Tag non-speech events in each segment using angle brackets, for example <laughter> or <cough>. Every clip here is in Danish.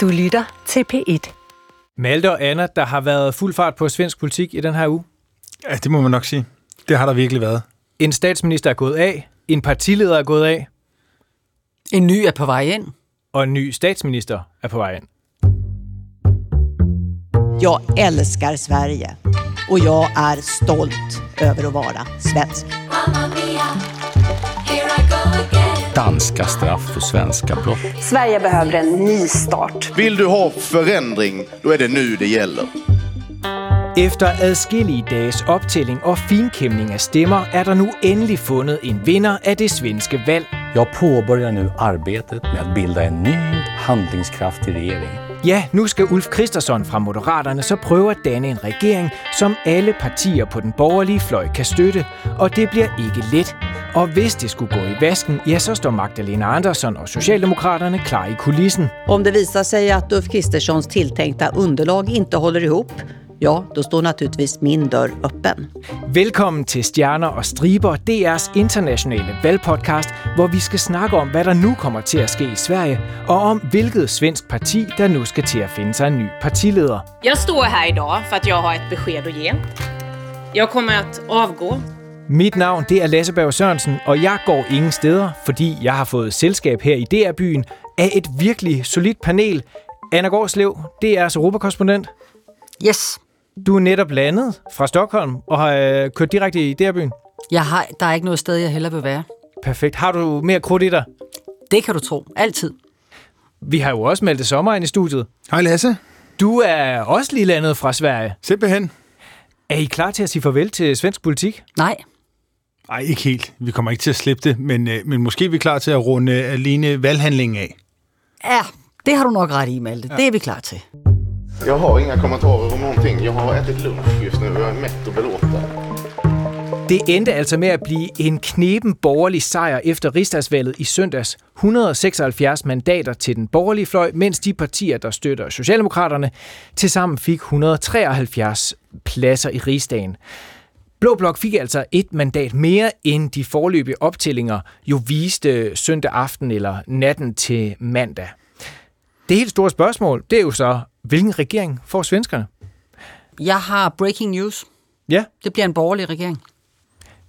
Du lytter til P1. Malte og Anna, der har været fuld fart på svensk politik i den her uge. Ja, det må man nok sige. Det har der virkelig været. En statsminister er gået af, en partileder er gået af, En ny er på vej ind. og en ny statsminister er på vej ind. Jag älskar Sverige och jag är stolt över att vara svensk. Danska straff för svenska brott. Sverige behöver en ny start. Vill du ha förändring, då är det nu det gäller. Efter adskillige dages optælling og finkæmning af stemmer, er der nu endelig fundet en vinder af det svenske valg. Jag påbörjar nu arbetet med att bilda en ny handlingskraftig regering. Ja, nu skal Ulf Christensen fra Moderaterne så prøve at danne en regering, som alle partier på den borgerlige fløj kan støtte, og det bliver ikke let. Og hvis det skulle gå i vasken, ja, så står Magdalena Andersson og Socialdemokraterne klar i kulissen. Om det visar sig att Ulf Kristerssons tilltänkta underlag inte håller ihop, ja, då står naturligtvis min dörr öppen. Velkommen til Stjerner og Striber, DR's internationale valgpodcast, hvor vi skal snakke om, hvad der nu kommer til at ske i Sverige, og om hvilket svensk parti, der nu skal til at finde sig en ny partileder. Jag står här idag för att jag har ett besked att ge. Jag kommer att avgå. Mit navn det er Lasse Berg Sørensen, og jeg går ingen steder, fordi jeg har fået selskab her i DR-byen af et virkelig solidt panel. Anna Gårdslev, DR's europakorrespondent. Yes. Du er netop landet fra Stockholm og har øh, kørt direkte i DR-byen. Jeg har, der er ikke noget sted, jeg hellere vil være. Perfekt. Har du mere krudt i dig? Det kan du tro. Altid. Vi har jo også meldt sommer ind i studiet. Hej Lasse. Du er også lige landet fra Sverige. Simpelthen. Er I klar til at sige farvel til svensk politik? Nej. Nej, ikke helt. Vi kommer ikke til at slippe det, men, øh, men måske er vi klar til at runde alene valghandlingen af. Ja, det har du nok ret i, Malte. Ja. Det er vi klar til. Jag har inga kommentarer om någonting. Jag har ätit lunch just nu och jag är mätt och belåten. Det endte altså med at blive en knepen borgerlig sejr efter rigsdagsvalget i søndags. 176 mandater til den borgerlige fløj, mens de partier, der støtter Socialdemokraterne, tilsammen fik 173 pladser i rigsdagen. Blå Blok fik altså et mandat mere, end de forløbige optællinger jo viste søndag aften eller natten til mandag. Det helt store spørgsmål, det er jo så, hvilken regering får svenskerne? Jeg har breaking news. Ja, Det bliver en borgerlig regering.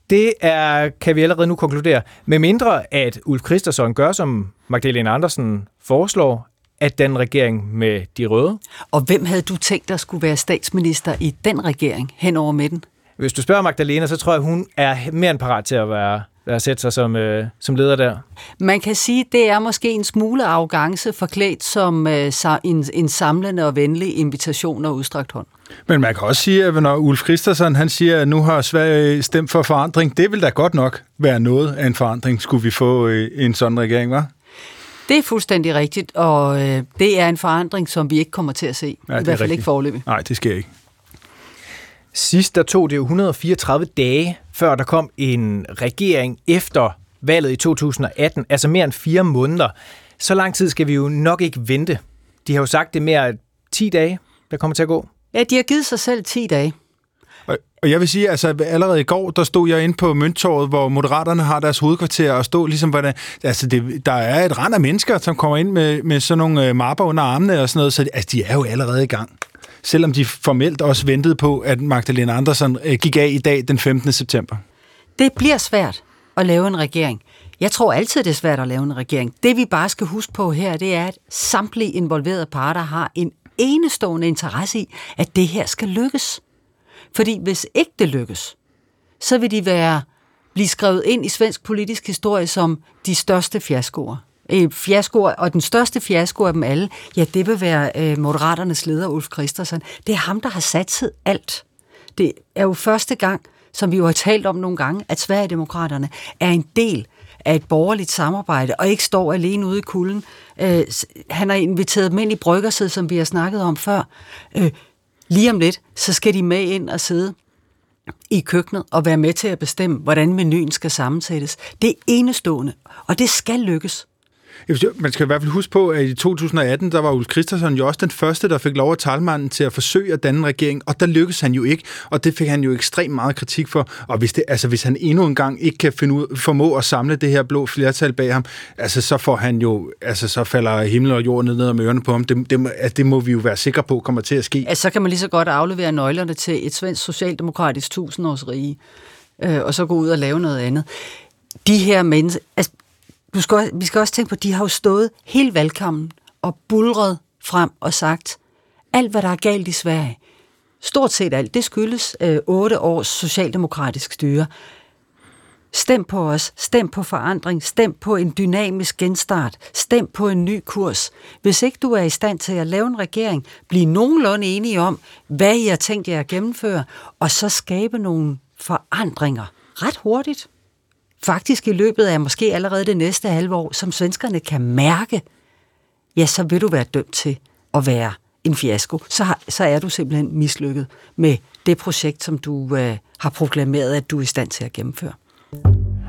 Det er, kan vi allerede nu konkludere, med mindre at Ulf Christensen gør, som Magdalena Andersen foreslår, at den regering med de røde. Og hvem havde du tænkt, der skulle være statsminister i den regering hen over midten? Hvis du spørger Magdalena, så tror jeg, hun er mere end parat til at være, være sætte sig som, øh, som leder der. Man kan sige, det er måske en smule arrogance forklædt som øh, en, en samlende og venlig invitation og udstrakt hånd. Men man kan også sige, at når Ulf Christensen han siger, at nu har Sverige stemt for forandring, det vil da godt nok være noget af en forandring, skulle vi få øh, en sådan regering, var? Det er fuldstændig rigtigt, og øh, det er en forandring, som vi ikke kommer til at se. Ja, I hvert er fald rigtigt. ikke forløbig. Nej, det sker ikke. Sidst der tog det jo 134 dage, før der kom en regering efter valget i 2018, altså mere end fire måneder. Så lang tid skal vi jo nok ikke vente. De har jo sagt det er mere 10 dage, der kommer til at gå. Ja, de har givet sig selv 10 dage. Og, og jeg vil sige, altså allerede i går, der stod jeg inde på Mønttorvet, hvor Moderaterne har deres hovedkvarter, og stod ligesom, hvordan, altså det, der er et rand af mennesker, som kommer ind med, med sådan nogle øh, mapper under armene og sådan noget, så altså, de er jo allerede i gang. Selvom de formelt også ventede på, at Magdalena Andersen øh, gik af i dag den 15. september. Det bliver svært at lave en regering. Jeg tror altid, det er svært at lave en regering. Det vi bare skal huske på her, det er, at samtlige involverede parter har en enestående interesse i, at det her skal lykkes. Fordi hvis ikke det lykkes, så vil de være blive skrevet ind i svensk politisk historie som de største fiaskoer. Øh, fiaskoer, og den største fiasko af dem alle, ja, det vil være øh, Moderaternes leder, Ulf Christensen. Det er ham, der har satset alt. Det er jo første gang, som vi jo har talt om nogle gange, at Sverigedemokraterne er en del af et borgerligt samarbejde, og ikke står alene ude i kulden. Øh, han har inviteret dem ind i bryggersæd, som vi har snakket om før. Øh, lige om lidt, så skal de med ind og sidde i køkkenet og være med til at bestemme, hvordan menuen skal sammensættes. Det er enestående, og det skal lykkes. Man skal i hvert fald huske på, at i 2018, der var Ulf Christensen jo også den første, der fik lov at talmanden til at forsøge at danne en regering, og der lykkedes han jo ikke, og det fik han jo ekstremt meget kritik for. Og hvis, det, altså, hvis han endnu en gang ikke kan finde ud, formå at samle det her blå flertal bag ham, altså, så får han jo, altså, så falder himmel og jord ned, ned om ørerne på ham. Det, det, altså, det må vi jo være sikre på kommer til at ske. Altså, så kan man lige så godt aflevere nøglerne til et svensk socialdemokratisk tusindårsrige, øh, og så gå ud og lave noget andet. De her mennesker, altså, du skal, vi skal også tænke på, at de har jo stået hele valgkampen og bulret frem og sagt, alt hvad der er galt i Sverige, stort set alt, det skyldes øh, otte års socialdemokratisk styre. Stem på os, stem på forandring, stem på en dynamisk genstart, stem på en ny kurs. Hvis ikke du er i stand til at lave en regering, blive nogenlunde enige om, hvad I har tænkt jer at gennemføre, og så skabe nogle forandringer ret hurtigt faktisk i løbet af måske allerede det næste halve år, som svenskerne kan mærke, ja, så vil du være dømt til at være en fiasko. Så, har, så er du simpelthen mislykket med det projekt, som du øh, har proklameret, at du er i stand til at gennemføre.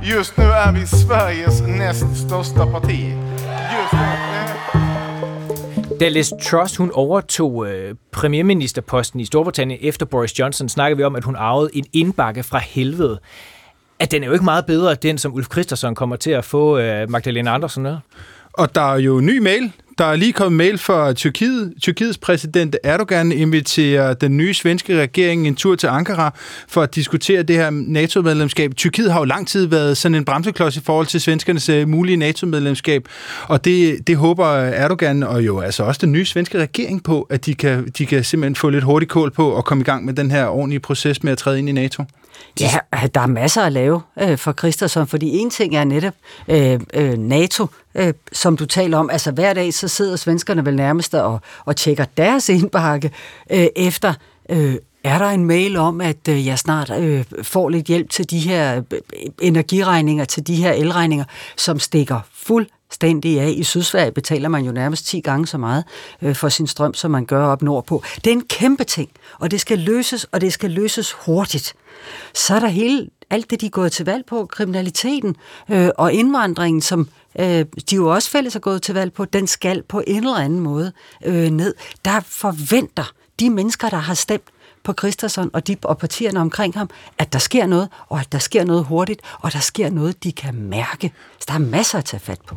Just nu er vi Sveriges næststørste parti. Just nu, da Liz Truss hun overtog øh, premierministerposten i Storbritannien efter Boris Johnson, snakkede vi om, at hun arvede en indbakke fra helvede at den er jo ikke meget bedre, end den som Ulf Christensen kommer til at få øh, Magdalena Andersen med. Og der er jo ny mail. Der er lige kommet mail fra Tyrkiet. Tyrkiets præsident Erdogan inviterer den nye svenske regering en tur til Ankara for at diskutere det her NATO-medlemskab. Tyrkiet har jo lang tid været sådan en bremseklods i forhold til svenskernes øh, mulige NATO-medlemskab, og det, det håber Erdogan og jo altså også den nye svenske regering på, at de kan, de kan simpelthen få lidt hurtigt kål på og komme i gang med den her ordentlige proces med at træde ind i NATO. Ja, der er masser at lave øh, for Christensen, fordi en ting er netop øh, øh, NATO, øh, som du taler om. Altså hver dag så sidder svenskerne vel nærmest og, og tjekker deres indbakke øh, efter... Øh, er der en mail om, at øh, jeg snart øh, får lidt hjælp til de her øh, energiregninger, til de her elregninger, som stikker fuldstændig af. I Sydsverige betaler man jo nærmest 10 gange så meget øh, for sin strøm, som man gør op nordpå. Det er en kæmpe ting, og det skal løses, og det skal løses hurtigt så er der hele, alt det, de er gået til valg på, kriminaliteten øh, og indvandringen, som øh, de jo også fælles er gået til valg på, den skal på en eller anden måde øh, ned. Der forventer de mennesker, der har stemt på Christensen og, de, og partierne omkring ham, at der sker noget, og at der sker noget hurtigt, og der sker noget, de kan mærke. Så der er masser at tage fat på.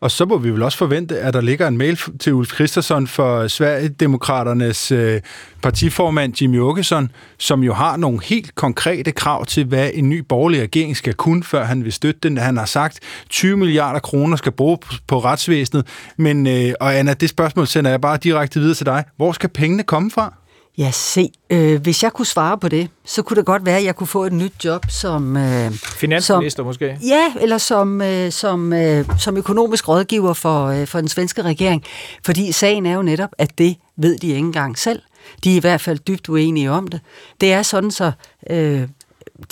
Og så må vi vel også forvente, at der ligger en mail til Ulf Christensen for Sverigedemokraternes øh, partiformand Jimmy Åkesson, som jo har nogle helt konkrete krav til, hvad en ny borgerlig regering skal kunne, før han vil støtte den. Han har sagt, 20 milliarder kroner skal bruge på retsvæsenet. Men, øh, og Anna, det spørgsmål sender jeg bare direkte videre til dig. Hvor skal pengene komme fra? Ja, se, øh, hvis jeg kunne svare på det, så kunne det godt være, at jeg kunne få et nyt job som... Øh, Finansminister som, måske? Ja, eller som, øh, som, øh, som økonomisk rådgiver for, øh, for den svenske regering. Fordi sagen er jo netop, at det ved de ikke engang selv. De er i hvert fald dybt uenige om det. Det er sådan, så øh,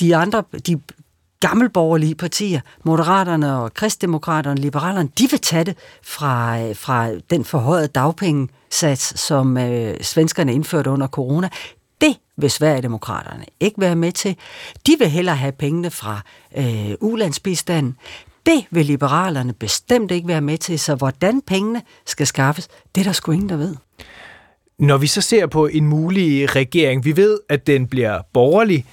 de andre, de gammelborgerlige partier, Moderaterne og Kristdemokraterne, Liberalerne, de vil tage det fra, øh, fra den forhøjede dagpengesats, som øh, svenskerne indførte under corona. Det vil Sverigedemokraterne ikke være med til. De vil hellere have pengene fra øh, ulandsbistanden. Det vil liberalerne bestemt ikke være med til, så hvordan pengene skal skaffes, det er der sgu ingen, der ved. Når vi så ser på en mulig regering, vi ved, at den bliver borgerlig,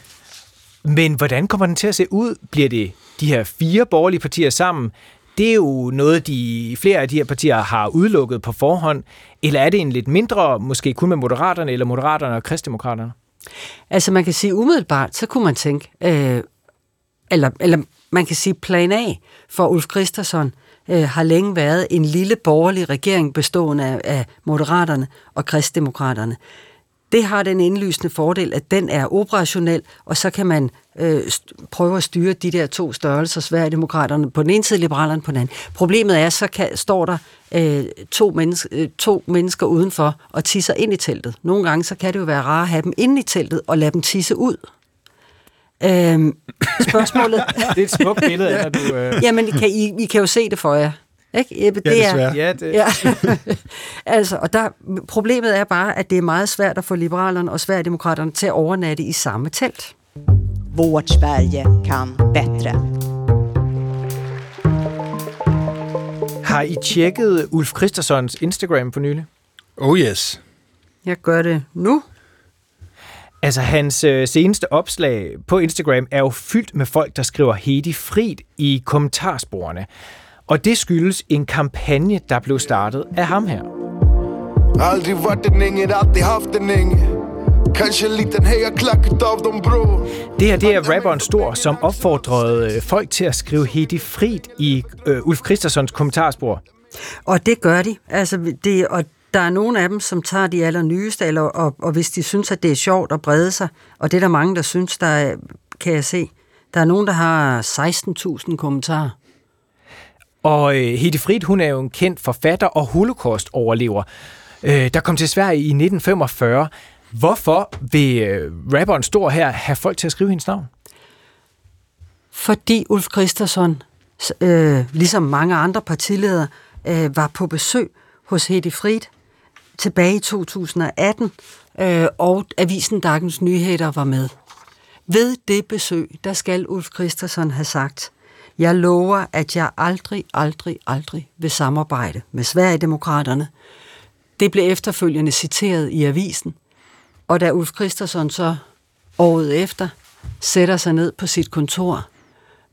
men hvordan kommer den til at se ud? Bliver det de her fire borgerlige partier sammen? Det er jo noget, de flere af de her partier har udelukket på forhånd. Eller er det en lidt mindre, måske kun med Moderaterne, eller Moderaterne og Kristdemokraterne? Altså man kan sige umiddelbart, så kunne man tænke, øh, eller, eller man kan sige plan A for Ulf Christensen øh, har længe været en lille borgerlig regering bestående af, af Moderaterne og Kristdemokraterne det har den indlysende fordel, at den er operationel, og så kan man øh, prøve at styre de der to størrelser, Sverigedemokraterne på den ene side, Liberalerne på den anden. Problemet er, så kan, står der øh, to, menneske, øh, to mennesker udenfor og tisser ind i teltet. Nogle gange så kan det jo være rart at have dem inde i teltet og lade dem tisse ud. Øhm, spørgsmålet... <laughs> det er et smukt billede, ja. du... Øh... Jamen, kan I, I kan jo se det for jer. Ikke? Det ja, er, ja, det. Ja. <laughs> altså, og der, problemet er bare, at det er meget svært at få liberalerne og Sverigedemokraterne til at overnatte i samme telt. Vårt Sverige kan bättre. Har I tjekket Ulf Christersons Instagram for nylig? Oh yes. Jeg gør det nu. Altså, hans øh, seneste opslag på Instagram er jo fyldt med folk, der skriver Hedi Frid i kommentarsporene. Og det skyldes en kampagne, der blev startet af ham her. Aldrig varit en ängel, alltid haft en ängel Kanske en liten hejaklack utav dem bror Det her det er rapperen Stor, som opfordrede øh, folk til at skrive Hedi Frid i øh, Ulf Christersons kommentarspor. Og det gør de. Altså, det, og der er nogle af dem, som tager de allernyeste, eller, og, og hvis de synes, at det er sjovt at brede sig, og det er der mange, der synes, der er, kan jeg se. Der er nogen, der har 16.000 kommentarer. Og øh, Hedi Frid, hun er jo en kendt forfatter og holocaust-overlever, øh, der kom til Sverige i 1945. Hvorfor vil øh, rapperen Stor her have folk til at skrive hendes navn? Fordi Ulf Christensen, øh, ligesom mange andre partiledere, øh, var på besøg hos Hedi Frid tilbage i 2018, øh, og avisen Dagens Nyheder var med. Ved det besøg, der skal Ulf Christensen have sagt, jeg lover, at jeg aldrig, aldrig, aldrig vil samarbejde med Sverigedemokraterne. Det blev efterfølgende citeret i avisen, og da Ulf Christensen så året efter sætter sig ned på sit kontor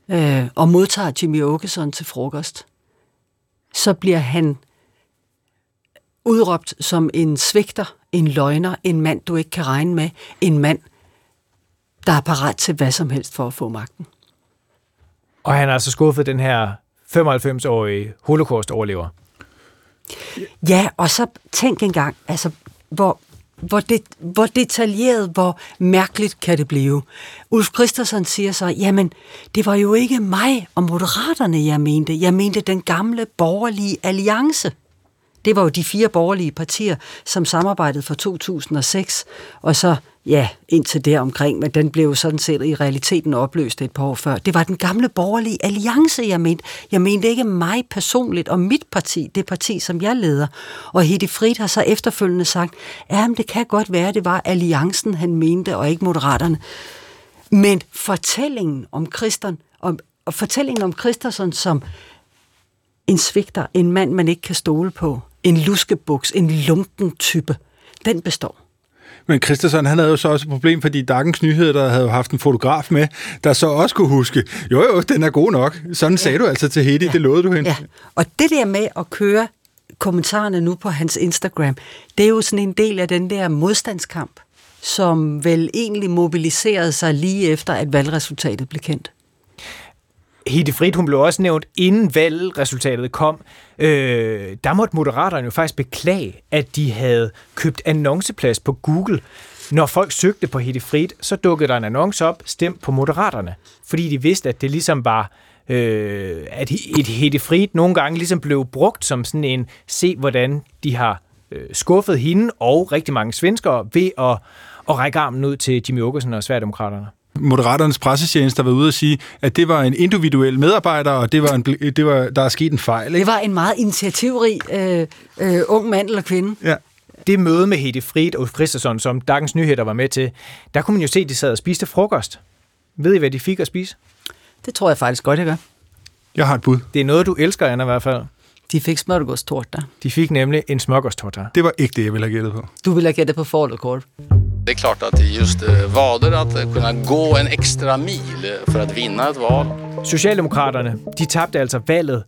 øh, og modtager Jimmy Åkesson til frokost, så bliver han udråbt som en svigter, en løgner, en mand, du ikke kan regne med, en mand, der er parat til hvad som helst for at få magten. Og han har altså skuffet den her 95-årige holocaust-overlever. Ja, og så tænk engang, altså, hvor, hvor, det, hvor detaljeret, hvor mærkeligt kan det blive. Ulf Christensen siger så, jamen, det var jo ikke mig og moderaterne, jeg mente. Jeg mente den gamle borgerlige alliance. Det var jo de fire borgerlige partier, som samarbejdede fra 2006, og så, ja, indtil der omkring, men den blev jo sådan set i realiteten opløst et par år før. Det var den gamle borgerlige alliance, jeg mente. Jeg mente ikke mig personligt og mit parti, det parti, som jeg leder. Og Hedi Frid har så efterfølgende sagt, ja, men det kan godt være, det var alliancen, han mente, og ikke moderaterne. Men fortællingen om Christen, om, og fortællingen om Christensen som en svigter, en mand, man ikke kan stole på, en luskebuks, en lunken type, den består. Men Christensen, han havde jo så også et problem, fordi Dagens Nyheder, der havde jo haft en fotograf med, der så også kunne huske, jo jo, den er god nok. Sådan ja. sagde du altså til Hedi, ja. det lovede du hende. Ja. Og det der med at køre kommentarerne nu på hans Instagram, det er jo sådan en del af den der modstandskamp, som vel egentlig mobiliserede sig lige efter, at valgresultatet blev kendt. Hede Frit, hun blev også nævnt, inden valgresultatet kom. Øh, der måtte moderaterne jo faktisk beklage, at de havde købt annonceplads på Google. Når folk søgte på Hede Frit, så dukkede der en annonce op, stemt på moderaterne. Fordi de vidste, at det ligesom var øh, at et Hede Frit nogle gange ligesom blev brugt som sådan en, se hvordan de har øh, skuffet hende og rigtig mange svenskere ved at, at række armen ud til Jimmy Åkesson og Sverigedemokraterne. Moderaternes pressetjeneste der var ude at sige, at det var en individuel medarbejder, og det var, en, det var der er sket en fejl. Ikke? Det var en meget initiativrig øh, øh, ung mand eller kvinde. Ja. Det møde med Hede Frid og Christensen, som Dagens Nyheder var med til, der kunne man jo se, at de sad og spiste frokost. Ved I, hvad de fik at spise? Det tror jeg faktisk godt, jeg gør. Jeg har et bud. Det er noget, du elsker, Anna, i hvert fald. De fik smørgårdstårta. De fik nemlig en smørgårdstårta. Det var ikke det, jeg ville have gættet på. Du ville have gættet på falukorv. Det är klart att just eh, vader att kunna gå en extra mil för att vinna ett val. Socialdemokraterne, de tabte altså valget,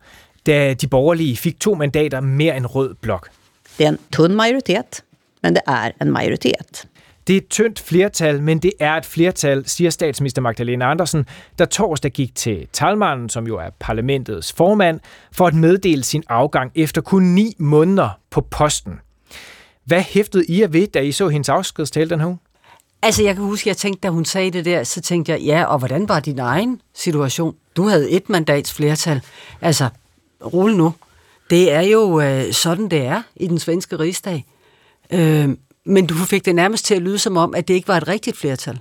da de borgerlige fik to mandater mere end rød blok. Det er en tunn majoritet, men det er en majoritet. Det er et tyndt flertal, men det er et flertal, siger statsminister Magdalena Andersen, der torsdag gik til talmanden, som jo er parlamentets formand, for at meddele sin afgang efter kun ni måneder på posten. Hvad hæftede I ved, da I så hendes afskedstale den her Altså, jeg kan huske, jeg tænkte, da hun sagde det der, så tænkte jeg, ja, og hvordan var din egen situation? Du havde et mandats flertal. Altså, rulle nu. Det er jo øh, sådan, det er i den svenske rigsdag. Øh, men du fik det nærmest til at lyde som om, at det ikke var et rigtigt flertal.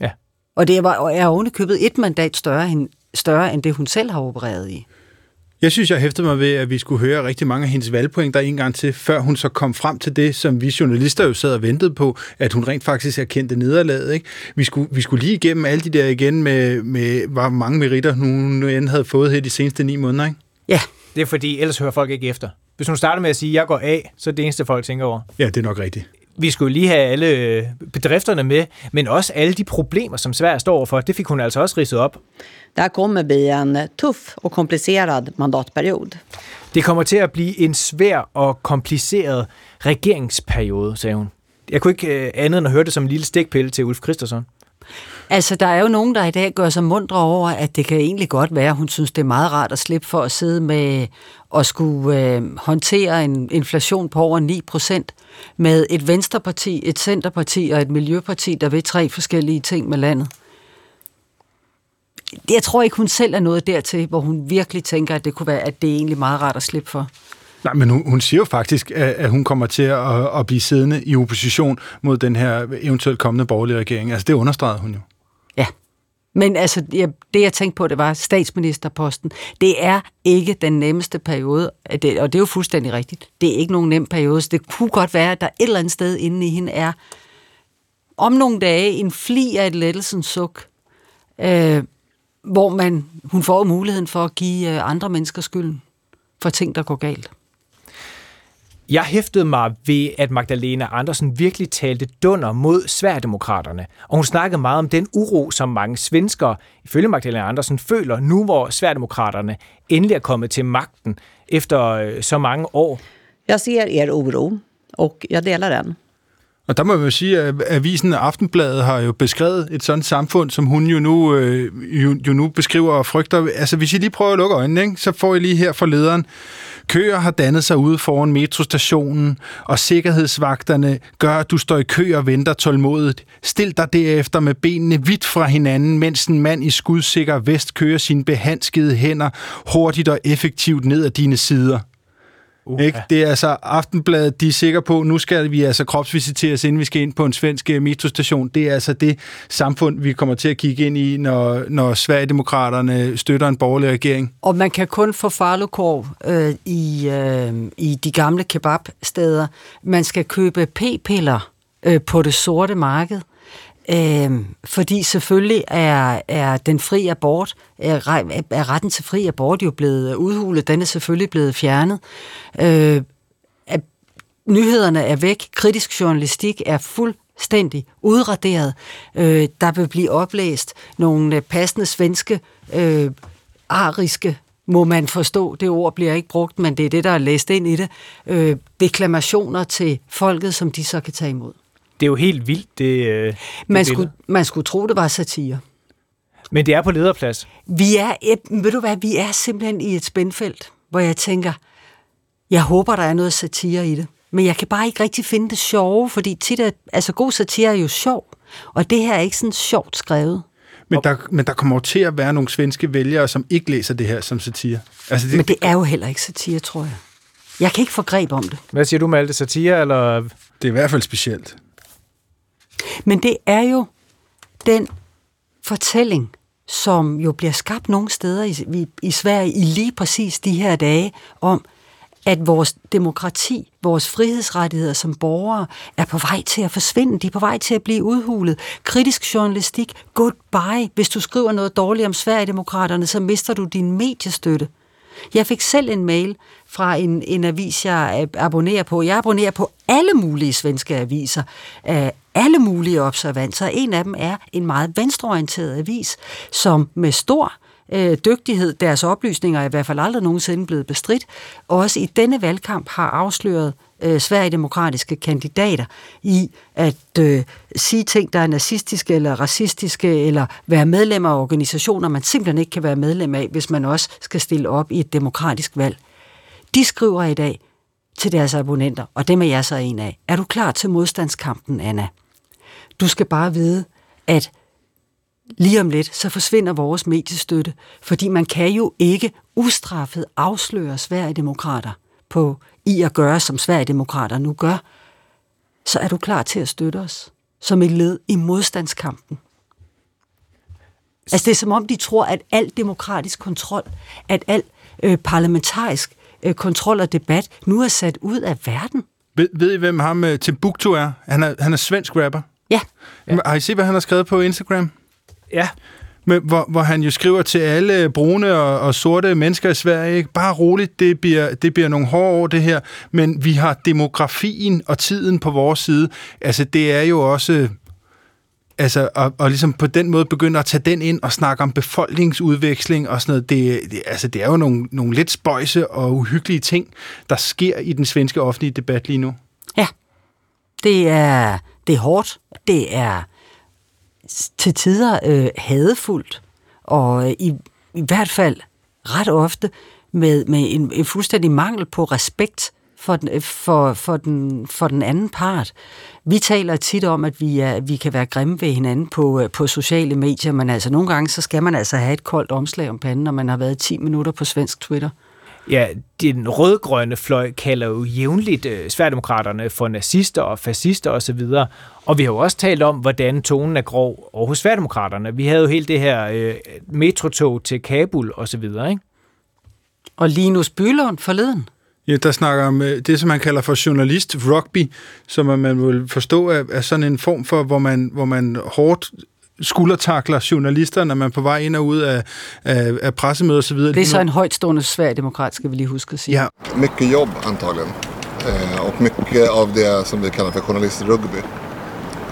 Ja. Og det var, er ovenikøbet et mandat større end, større end det, hun selv har opereret i. Jeg synes, jeg hæftede mig ved, at vi skulle høre rigtig mange af hendes valgpointer en gang til, før hun så kom frem til det, som vi journalister jo sad og ventede på, at hun rent faktisk erkendte nederlaget. Ikke? Vi, skulle, vi skulle lige igennem alle de der igen med, med hvor mange meritter hun nu end havde fået her de seneste ni måneder. Ikke? Ja, Det er fordi, ellers hører folk ikke efter. Hvis hun starter med at sige, at jeg går af, så er det eneste, folk tænker over. Ja, det er nok rigtigt. Vi skulle lige have alle øh, bedrifterne med, men også alle de problemer, som Sverige står overfor. Det fik hun altså også ridset op. Det här kommer bli en tuff och komplicerad mandatperiod. Det kommer til at blive en svær og kompliceret regeringsperiode, sagde hun. Jeg kunne ikke øh, andet end at høre det som en lille stikpille til Ulf Christensen. Altså, der er jo nogen, der i dag gør sig mundre over, at det kan egentlig godt være, hun synes, det er meget rart at slippe for at sidde med og skulle øh, håndtere en inflation på over 9 procent med et venstreparti, et centerparti og et miljøparti, der vil tre forskellige ting med landet. Jeg tror ikke, hun selv er nået dertil, hvor hun virkelig tænker, at det kunne være, at det er egentlig meget rart at slippe for. Nej, men hun, hun siger jo faktisk, at, at hun kommer til at, at blive siddende i opposition mod den her eventuelt kommende borgerlige regering. Altså, det understregede hun jo. Men altså, jeg, det jeg tænkte på, det var statsministerposten. Det er ikke den nemmeste periode, og det, og det er jo fuldstændig rigtigt. Det er ikke nogen nem periode, så det kunne godt være, at der et eller andet sted inde i hende er om nogle dage en fli af et lettelsens suk, øh, hvor man, hun får muligheden for at give øh, andre mennesker skylden for ting, der går galt. Jeg hæftede mig ved, at Magdalena Andersen virkelig talte dunder mod Sverigedemokraterne, og hun snakkede meget om den uro, som mange svenskere, ifølge Magdalena Andersen, føler nu, hvor Sverigedemokraterne endelig er kommet til magten efter øh, så mange år. Jeg ser er oro och jag delar den. Og der må man jo sige, at avisen Aftenbladet har jo beskrevet et sådan samfund, som hun jo nu, øh, jo, jo nu beskriver og frygter. Altså, hvis I lige prøver at lukke øjnene, ikke, så får I lige her for lederen. Køer har dannet sig ude foran metrostationen, og sikkerhedsvagterne gør, at du står i kø og venter tålmodigt. Stil dig derefter med benene vidt fra hinanden, mens en mand i skudsikker vest kører sine behandskede hænder hurtigt og effektivt ned ad dine sider. Uh, ikke? Det er altså Aftenbladet, de er sikre på, nu skal vi altså kropsvisiteres, inden vi skal ind på en svensk øh, metrostation. Det er altså det samfund, vi kommer til at kigge ind i, når, når Sverigedemokraterne støtter en borgerlig regering. Og man kan kun få farlokorv øh, i, øh, i de gamle kebabsteder. Man skal købe p-piller øh, på det sorte marked. Øh, fordi selvfølgelig er, er den fri abort, er, er retten til fri abort jo blevet udhulet, den er selvfølgelig blevet fjernet. Øh, at nyhederne er væk, kritisk journalistik er fuldstændig udraderet. Øh, der vil blive oplæst nogle passende svenske, øh, ariske må man forstå. Det ord bliver ikke brugt, men det er det, der er læst ind i det. Øh, deklamationer til folket, som de så kan tage imod det er jo helt vildt, det, øh, det man, skulle, man skulle tro, det var satire. Men det er på lederplads. Vi er, et, ved du hvad, vi er simpelthen i et spændfelt, hvor jeg tænker, jeg håber, der er noget satire i det. Men jeg kan bare ikke rigtig finde det sjove, fordi tit er, altså god satire er jo sjov, og det her er ikke sådan sjovt skrevet. Men der, men der kommer til at være nogle svenske vælgere, som ikke læser det her som satire. Altså det, men det er jo heller ikke satire, tror jeg. Jeg kan ikke få greb om det. Hvad siger du med alt det satire, eller? Det er i hvert fald specielt. Men det er jo den fortælling, som jo bliver skabt nogle steder i, i, i Sverige i lige præcis de her dage, om at vores demokrati, vores frihedsrettigheder som borgere, er på vej til at forsvinde. De er på vej til at blive udhulet. Kritisk journalistik, goodbye. Hvis du skriver noget dårligt om Sverigedemokraterne, så mister du din mediestøtte. Jeg fik selv en mail fra en, en avis, jeg abonnerer på. Jeg abonnerer på alle mulige svenske aviser, af alle mulige observanser. En af dem er en meget venstreorienteret avis, som med stor øh, dygtighed, deres oplysninger er i hvert fald aldrig nogensinde blevet bestridt, også i denne valgkamp har afsløret øh, sverigedemokratiske kandidater i at øh, sige ting, der er nazistiske eller racistiske, eller være medlem af organisationer, man simpelthen ikke kan være medlem af, hvis man også skal stille op i et demokratisk valg. De skriver i dag til deres abonnenter, og dem er jeg så en af. Er du klar til modstandskampen, Anna? Du skal bare vide, at lige om lidt, så forsvinder vores mediestøtte, fordi man kan jo ikke ustraffet afsløre Sverigedemokrater på i at gøre, som Sverigedemokrater nu gør, så er du klar til at støtte os som et led i modstandskampen. Altså det er som om, de tror, at al demokratisk kontrol, at al øh, parlamentarisk øh, kontrol og debat nu er sat ud af verden. Ved, ved I, hvem ham øh, Timbuktu er? Han er, han er svensk rapper. Ja. ja. Har I set, hvad han har skrevet på Instagram? Ja. Men, hvor, hvor han jo skriver til alle brune og, og sorte mennesker i Sverige, ikke? bare roligt, det bliver, det bliver nogle hårde år det her, men vi har demografien og tiden på vores side. Altså det er jo også altså, og, og ligesom på den måde begynder at tage den ind og snakke om befolkningsudveksling og sådan noget, det, det, altså, det er jo nogle, nogle lidt spøjse og uhyggelige ting, der sker i den svenske offentlige debat lige nu. Ja, det er, det er hårdt, det er til tider øh, hadefuldt, og øh, i, i hvert fald ret ofte med, med en, en fuldstændig mangel på respekt for den, øh, for, for, den, for den anden part. Vi taler tit om, at vi, er, vi kan være grimme ved hinanden på, øh, på sociale medier, men altså nogle gange, så skal man altså have et koldt omslag om panden, når man har været 10 minutter på svensk Twitter. Ja, den rødgrønne fløj kalder jo jævnligt øh, Sverigedemokraterne for nazister og fascister osv., og, og vi har jo også talt om, hvordan tonen er grov over hos Sverigedemokraterne. Vi havde jo helt det her øh, metrotog til Kabul osv., ikke? Og Linus Bylund forleden. Ja, der snakker om øh, det, som man kalder for journalist rugby, som man vil forstå er, er sådan en form for, hvor man, hvor man hårdt skuldertakler journalister, når man er på vej ind og ud af, af, af pressemøder osv. Det er så en højtstående sverigedemokrat, skal vi lige huske at sige. Ja. Mycket jobb antagligen. Eh, och mycket av det som vi kallar för journalistrugby.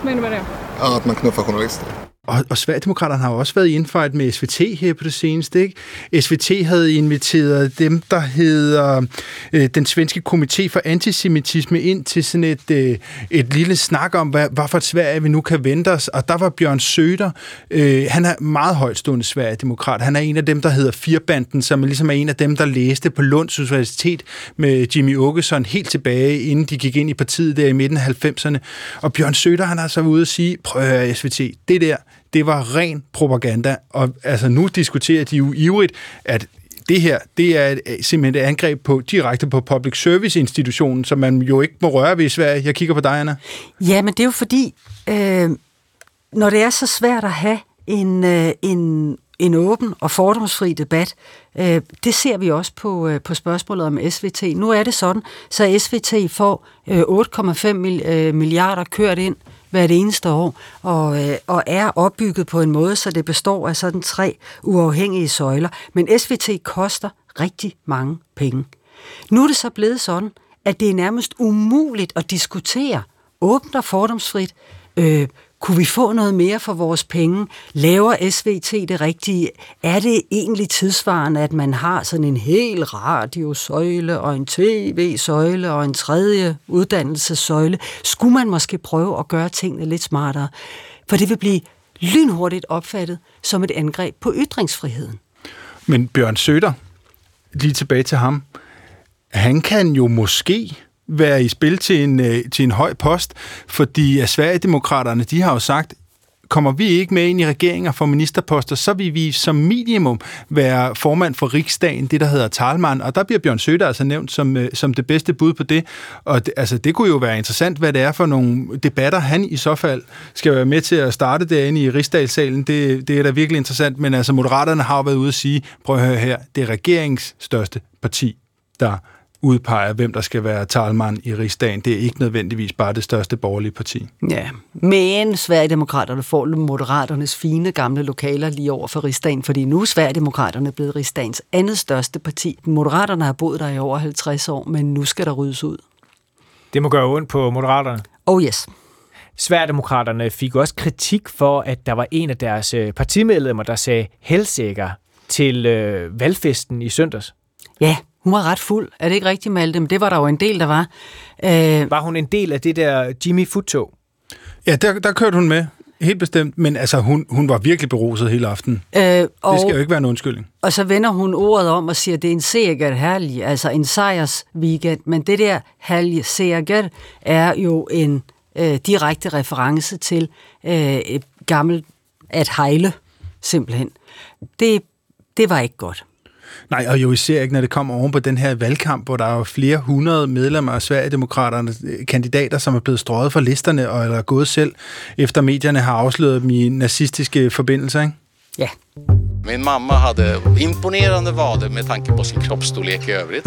Hvad mener du med det? Ja, att man knuffar journalister. Og, og Sverigedemokraterne har jo også været i indfight med SVT her på det seneste. Ikke? SVT havde inviteret dem, der hedder øh, den svenske komité for antisemitisme, ind til sådan et, øh, et lille snak om, hvad, hvad for et Sverige vi nu kan vente os. Og der var Bjørn Søder. Øh, han er meget højtstående Sverigedemokrat. Han er en af dem, der hedder Firbanden, som ligesom er en af dem, der læste på Lunds Universitet med Jimmy Åkesson helt tilbage, inden de gik ind i partiet der i midten af 90'erne. Og Bjørn Søder, han har så ude at sige, prøv at høre, SVT, det der, det var ren propaganda. Og altså, nu diskuterer de jo ivrigt, at det her, det er et, øh, simpelthen et angreb på, direkte på public service institutionen, som man jo ikke må røre ved i Sverige. Jeg kigger på dig, Anna. Ja, men det er jo fordi, øh, når det er så svært at have en, øh, en, en åben og fordomsfri debat, øh, det ser vi også på, øh, på spørgsmålet om SVT. Nu er det sådan, så SVT får øh, 8,5 mil, øh, milliarder kørt ind hvert eneste år, og, øh, og er opbygget på en måde, så det består af sådan tre uafhængige søjler. Men SVT koster rigtig mange penge. Nu er det så blevet sådan, at det er nærmest umuligt at diskutere åbent og fordomsfrit, øh, kunne vi få noget mere for vores penge? Laver SVT det rigtige? Er det egentlig tidsvarende, at man har sådan en hel radiosøjle og en tv-søjle og en tredje uddannelsessøjle? Skulle man måske prøve at gøre tingene lidt smartere? For det vil blive lynhurtigt opfattet som et angreb på ytringsfriheden. Men Bjørn Søder, lige tilbage til ham, han kan jo måske være i spil til en, øh, til en høj post, fordi at Sverigedemokraterne, de har jo sagt, kommer vi ikke med ind i regeringer for ministerposter, så vil vi som minimum være formand for riksdagen, det der hedder talmand, og der bliver Bjørn Søder altså nævnt som, øh, som det bedste bud på det. Og det, altså, det kunne jo være interessant, hvad det er for nogle debatter, han i så fald skal være med til at starte derinde i rigsdagssalen. Det, det er da virkelig interessant, men altså Moderaterne har jo været ude at sige, prøv at høre her, det er regeringens største parti, der udpeger, hvem der skal være talmand i rigsdagen. Det er ikke nødvendigvis bare det største borgerlige parti. Ja, men Sverigedemokraterne får Moderaternes fine gamle lokaler lige over for rigsdagen, fordi nu er Sverigedemokraterne blevet rigsdagens andet største parti. Moderaterne har boet der i over 50 år, men nu skal der ryddes ud. Det må gøre ondt på Moderaterne. Oh yes. Sverigedemokraterne fik også kritik for, at der var en af deres øh, partimedlemmer, der sagde helsikker til øh, valgfesten i søndags. Ja, hun var ret fuld. Er det ikke rigtigt, Malte? Men det var der jo en del, der var. Øh... Var hun en del af det der Jimmy Futtog? Ja, der, der kørte hun med. Helt bestemt, men altså, hun, hun var virkelig beruset hele aftenen. Øh, og, det skal jo ikke være en undskyldning. Og så vender hun ordet om og siger, at det er en seger herlig, altså en sejrs weekend. Men det der herlige seger er jo en øh, direkte reference til øh, et gammelt at hejle, simpelthen. Det, det var ikke godt. Nej, og jo især ikke, når det kommer oven på den her valgkamp, hvor der er jo flere hundrede medlemmer af Sverigedemokraterne, kandidater, som er blevet strøget fra listerne, og eller gået selv, efter medierne har afsløret dem i nazistiske forbindelser, ikke? Ja. Min mamma hade imponerande vader med tanke på sin kroppsstorlek i övrigt.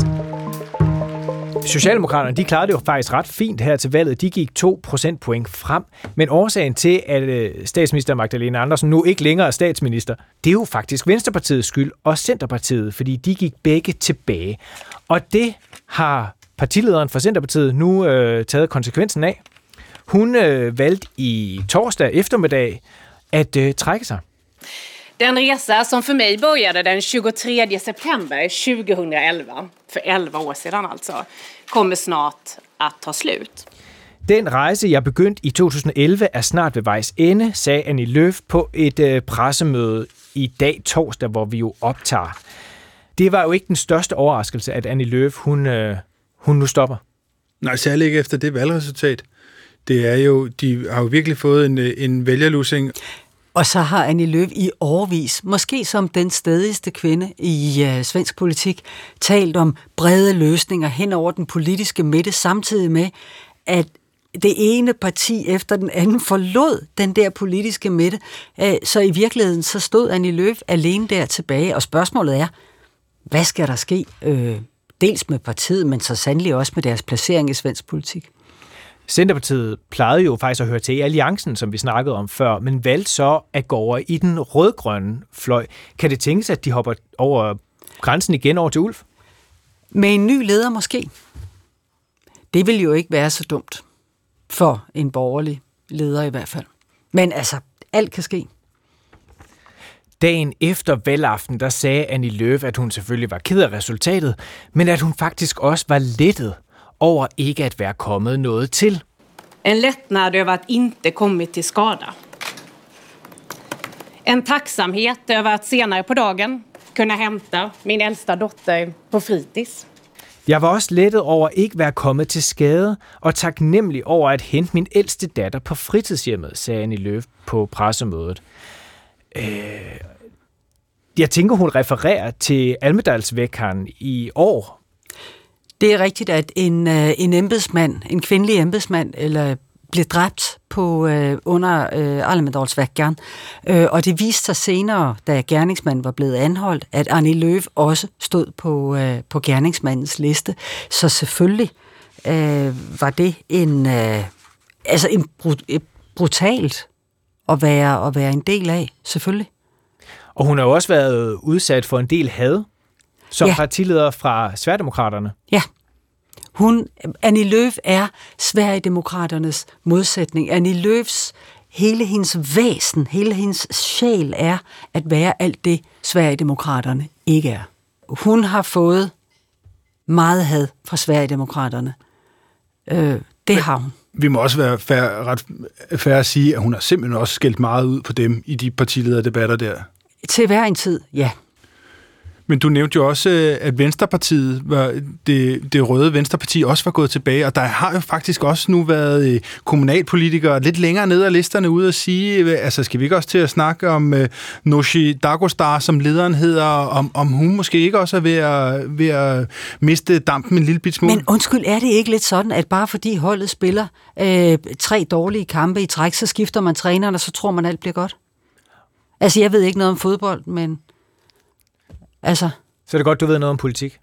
Socialdemokraterne de klarede det jo faktisk ret fint her til valget. De gik 2 procentpoint frem. Men årsagen til, at øh, statsminister Magdalena Andersen nu ikke længere er statsminister, det er jo faktisk Venstrepartiets skyld og Centerpartiet, fordi de gik begge tilbage. Og det har partilederen for Centerpartiet nu øh, taget konsekvensen af. Hun øh, valgte i torsdag eftermiddag at øh, trække sig. Den resa som för mig började den 23 september 2011, för 11 år sedan alltså, kommer snart att ta slut. Den rejse, jeg begyndte i 2011, er snart ved vejs ende, sagde Annie Løf på et øh, pressemøde i dag torsdag, hvor vi jo optager. Det var jo ikke den største overraskelse, at Annie Løf, hun, øh, hun nu stopper. Nej, særligt ikke efter det valgresultat. Det er jo, de har jo virkelig fået en, øh, en vælgerlusing. Og så har Annie Løv i årvis, måske som den stedigste kvinde i øh, svensk politik, talt om brede løsninger hen over den politiske midte, samtidig med, at det ene parti efter den anden forlod den der politiske midte. Øh, så i virkeligheden så stod Annie Løv alene der tilbage, og spørgsmålet er, hvad skal der ske? Øh, dels med partiet, men så sandelig også med deres placering i svensk politik. Centerpartiet plejede jo faktisk at høre til i alliancen, som vi snakkede om før, men valgte så at gå over i den rødgrønne fløj. Kan det tænkes, at de hopper over grænsen igen over til Ulf? Med en ny leder måske. Det vil jo ikke være så dumt for en borgerlig leder i hvert fald. Men altså, alt kan ske. Dagen efter valgaften, der sagde Annie Løf, at hun selvfølgelig var ked af resultatet, men at hun faktisk også var lettet over ikke at være kommet noget til. En lättnad över att inte kommit till skada. En tacksamhet över att senare på dagen kunna hämta min äldsta dotter på fritids. Jeg var også lettet over ikke være kommet til skade, og taknemmelig over at hente min ældste datter på fritidshjemmet, sagde Annie Løf på pressemødet. Øh, jeg tænker, hun refererer til Almedalsvækkeren i år, det er rigtigt, at en, øh, en embedsmand, en kvindelig embedsmand, eller blev dræbt på øh, under øh, Almedalsvækkeren. Øh, og det viste sig senere, da gerningsmanden var blevet anholdt, at Arne Løv også stod på, øh, på gerningsmandens liste. Så selvfølgelig øh, var det en, øh, altså en brut, brutalt at være, at være en del af, selvfølgelig. Og hun har jo også været udsat for en del had som ja. partileder fra Sværdemokraterne. Ja. Hun, Annie Løf er Sverigedemokraternes modsætning. Annie Løfs hele hendes væsen, hele hendes sjæl er at være alt det, Sverigedemokraterne ikke er. Hun har fået meget had fra Sverigedemokraterne. Øh, det har hun. Vi må også være færre, ret færre at sige, at hun har simpelthen også skældt meget ud på dem i de partilederdebatter der. Til hver en tid, ja. Men du nævnte jo også, øh, at Venstrepartiet, var det, det røde Venstreparti, også var gået tilbage, og der har jo faktisk også nu været øh, kommunalpolitikere lidt længere ned ad listerne ude at sige, øh, altså skal vi ikke også til at snakke om uh, Noshi Dagostar, som lederen hedder, om, om hun måske ikke også er ved at, ved at miste dampen en lille bit smule? Men undskyld, er det ikke lidt sådan, at bare fordi holdet spiller øh, tre dårlige kampe i træk, så skifter man træneren, og så tror man, alt bliver godt? Altså, jeg ved ikke noget om fodbold, men Altså. Så er det godt, du ved noget om politik.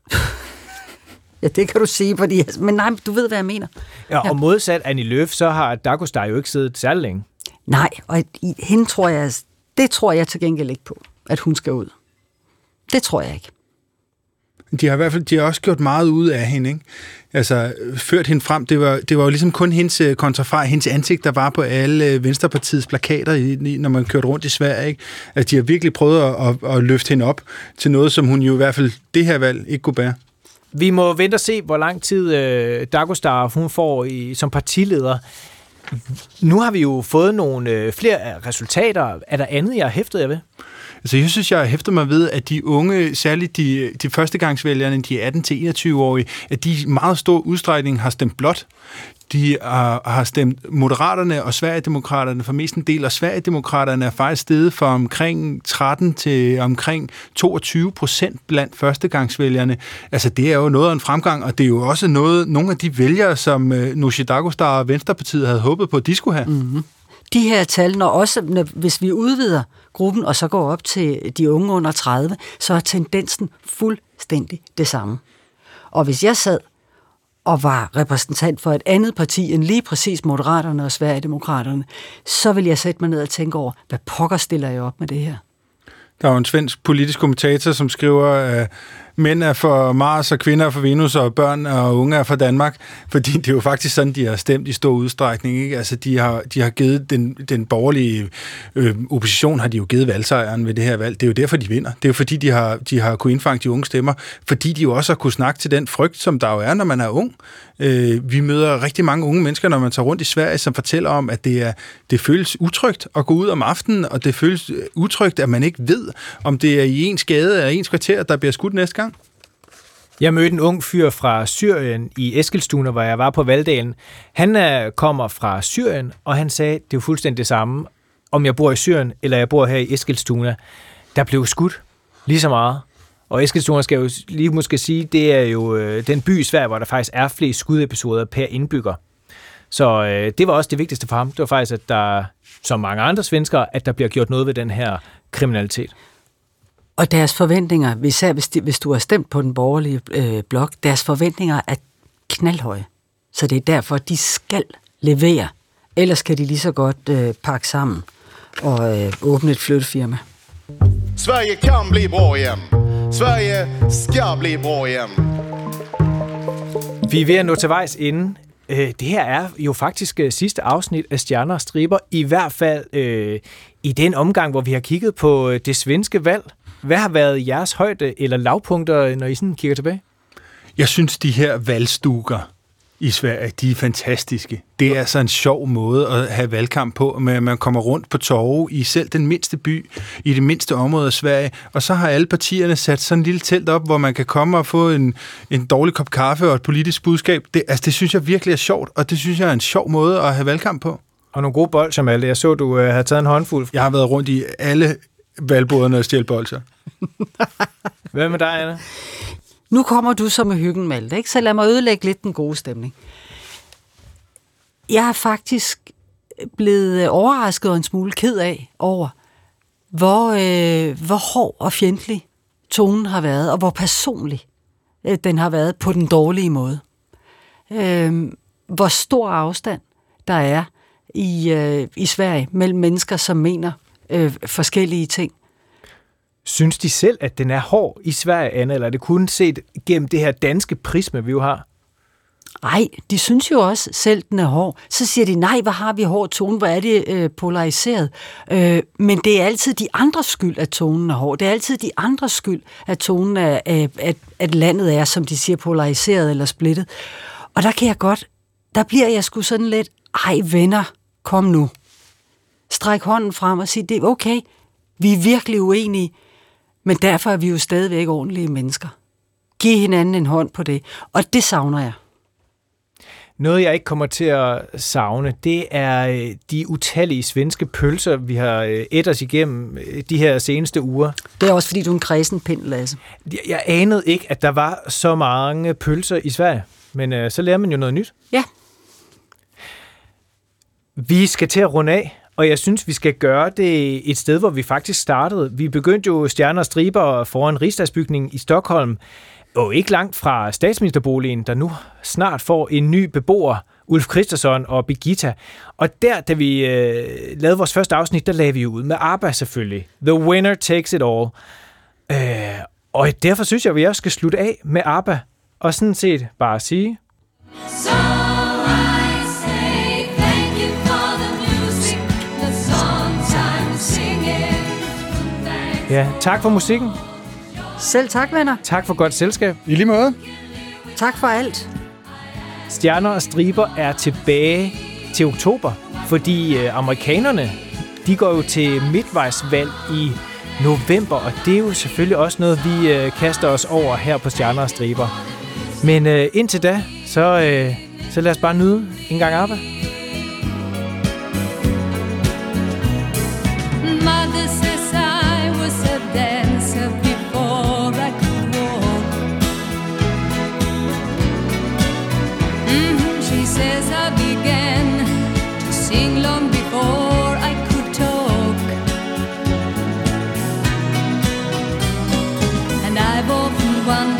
<laughs> ja, det kan du sige, fordi, men nej, du ved, hvad jeg mener. Ja, og ja. modsat Annie Løf, så har Dagostar jo ikke siddet særlig længe. Nej, og hende tror jeg, det tror jeg til gengæld ikke på, at hun skal ud. Det tror jeg ikke. De har i hvert fald de har også gjort meget ud af hende, ikke? Altså, ført hende frem. Det var, det var jo ligesom kun hendes øh, kontrafej, hendes ansigt, der var på alle øh, Venstrepartiets plakater, når man kørte rundt i Sverige, ikke? At de har virkelig prøvet at, at, at løfte hende op til noget, som hun jo i hvert fald det her valg ikke kunne bære. Vi må vente og se, hvor lang tid øh, Dagostar hun får i, som partileder. Nu har vi jo fået nogle øh, flere resultater. Er der andet, jeg har hæftet jer ved? Altså, jeg synes, jeg hæfter mig ved, at de unge, særligt de, de førstegangsvælgerne, de 18-21-årige, at de i meget stor udstrækning har stemt blot. De har, har stemt Moderaterne og Sverigedemokraterne for mest en del, og Sverigedemokraterne er faktisk steget fra omkring 13 til omkring 22 procent blandt førstegangsvælgerne. Altså, det er jo noget af en fremgang, og det er jo også noget, nogle af de vælgere, som uh, Nooshi Dagostar og Venstrepartiet havde håbet på, at de skulle have. Mm-hmm. De her tal, når også når, hvis vi udvider gruppen, og så går op til de unge under 30, så er tendensen fuldstændig det samme. Og hvis jeg sad og var repræsentant for et andet parti end lige præcis Moderaterne og Sverigedemokraterne, så vil jeg sætte mig ned og tænke over, hvad pokker stiller jeg op med det her? Der er jo en svensk politisk kommentator, som skriver, at mænd er for Mars, og kvinder er for Venus, og børn og unge er for Danmark. Fordi det er jo faktisk sådan, de har stemt i stor udstrækning. Ikke? Altså, de har, de har givet den, den borgerlige øh, opposition, har de jo givet valgsejren ved det her valg. Det er jo derfor, de vinder. Det er jo fordi, de har, de har kunnet indfange de unge stemmer. Fordi de jo også har kunnet snakke til den frygt, som der jo er, når man er ung. Øh, vi møder rigtig mange unge mennesker, når man tager rundt i Sverige, som fortæller om, at det, er, det føles utrygt at gå ud om aftenen, og det føles øh, utrygt, at man ikke ved, om det er i ens gade eller ens kvarter, der bliver skudt næste gang. Jeg mødte en ung fyr fra Syrien i Eskilstuna, hvor jeg var på valgdagen. Han er, kommer fra Syrien, og han sagde, det er jo fuldstændig det samme, om jeg bor i Syrien, eller jeg bor her i Eskilstuna. Der blev skudt lige så meget. Og Eskilstuna skal jo lige måske sige, det er jo øh, den by i Sverige, hvor der faktisk er flest skudepisoder per indbygger. Så øh, det var også det vigtigste for ham. Det var faktisk, at der, som mange andre svenskere, at der bliver gjort noget ved den her kriminalitet. Og deres forventninger, især hvis, de, hvis du har stemt på den borgerlige øh, blok, deres forventninger er knaldhøje. Så det er derfor, de skal levere. Ellers skal de lige så godt øh, pakke sammen og øh, åbne et flyttefirma. Sverige kan blive bra igen. Sverige skal blive bra igen. Vi er ved at nå til vejs ende. Øh, det her er jo faktisk øh, sidste afsnit af Stjerner og Striber, i hvert fald øh, i den omgang, hvor vi har kigget på øh, det svenske valg. Hvad har været jeres højde eller lavpunkter, når I sådan kigger tilbage? Jeg synes, de her valgstukker i Sverige, de er fantastiske. Det er altså en sjov måde at have valgkamp på, med man kommer rundt på torve i selv den mindste by, i det mindste område af Sverige, og så har alle partierne sat sådan en lille telt op, hvor man kan komme og få en, en dårlig kop kaffe og et politisk budskab. Det, altså, det synes jeg virkelig er sjovt, og det synes jeg er en sjov måde at have valgkamp på. Og nogle gode bolcher, Malte. Jeg så, du øh, har taget en håndfuld. Jeg har været rundt i alle valgboderne og stjælt bolcher. <laughs> Hvad med dig, Anna? Nu kommer du så med hyggen, Malte, ikke? så lad mig ødelægge lidt den gode stemning. Jeg er faktisk blevet overrasket og en smule ked af over, hvor, øh, hvor hård og fjendtlig tonen har været, og hvor personlig øh, den har været på den dårlige måde. Øh, hvor stor afstand der er i, øh, i Sverige mellem mennesker, som mener øh, forskellige ting. Synes de selv, at den er hård i Sverige, Anna, eller er det kun set gennem det her danske prisme, vi jo har? Nej, de synes jo også selv, den er hård. Så siger de, nej, hvor har vi hård tone, hvor er det øh, polariseret. Øh, men det er altid de andres skyld, at tonen er hård. Det er altid de andres skyld, at tonen er, at, at landet er, som de siger, polariseret eller splittet. Og der kan jeg godt, der bliver jeg sgu sådan lidt, ej venner, kom nu. Stræk hånden frem og sig, det er okay, vi er virkelig uenige, men derfor er vi jo stadigvæk ordentlige mennesker. Giv hinanden en hånd på det, og det savner jeg. Noget, jeg ikke kommer til at savne, det er øh, de utallige svenske pølser, vi har øh, et os igennem øh, de her seneste uger. Det er også, fordi du er en kredsen pind, Lasse. Jeg, jeg anede ikke, at der var så mange pølser i Sverige, men øh, så lærer man jo noget nyt. Ja. Vi skal til at runde af, og jeg synes, vi skal gøre det et sted, hvor vi faktisk startede. Vi begyndte jo stjerner og striber foran rigsdagsbygningen i Stockholm, og ikke langt fra statsministerboligen, der nu snart får en ny beboer, Ulf Christensen og Birgitta. Og der, da vi øh, lavede vores første afsnit, der lagde vi ud med ABBA selvfølgelig. The winner takes it all. Øh, og derfor synes jeg, at vi også skal slutte af med ABBA, og sådan set bare sige... Så Ja, tak for musikken. Selv tak, venner. Tak for godt selskab. I lige måde. Tak for alt. Stjerner og striber er tilbage til oktober, fordi øh, amerikanerne, de går jo til midtvejsvalg i november, og det er jo selvfølgelig også noget, vi øh, kaster os over her på Stjerner og striber. Men øh, indtil da, så, øh, så lad os bare nyde en gang arbejde. Mother one.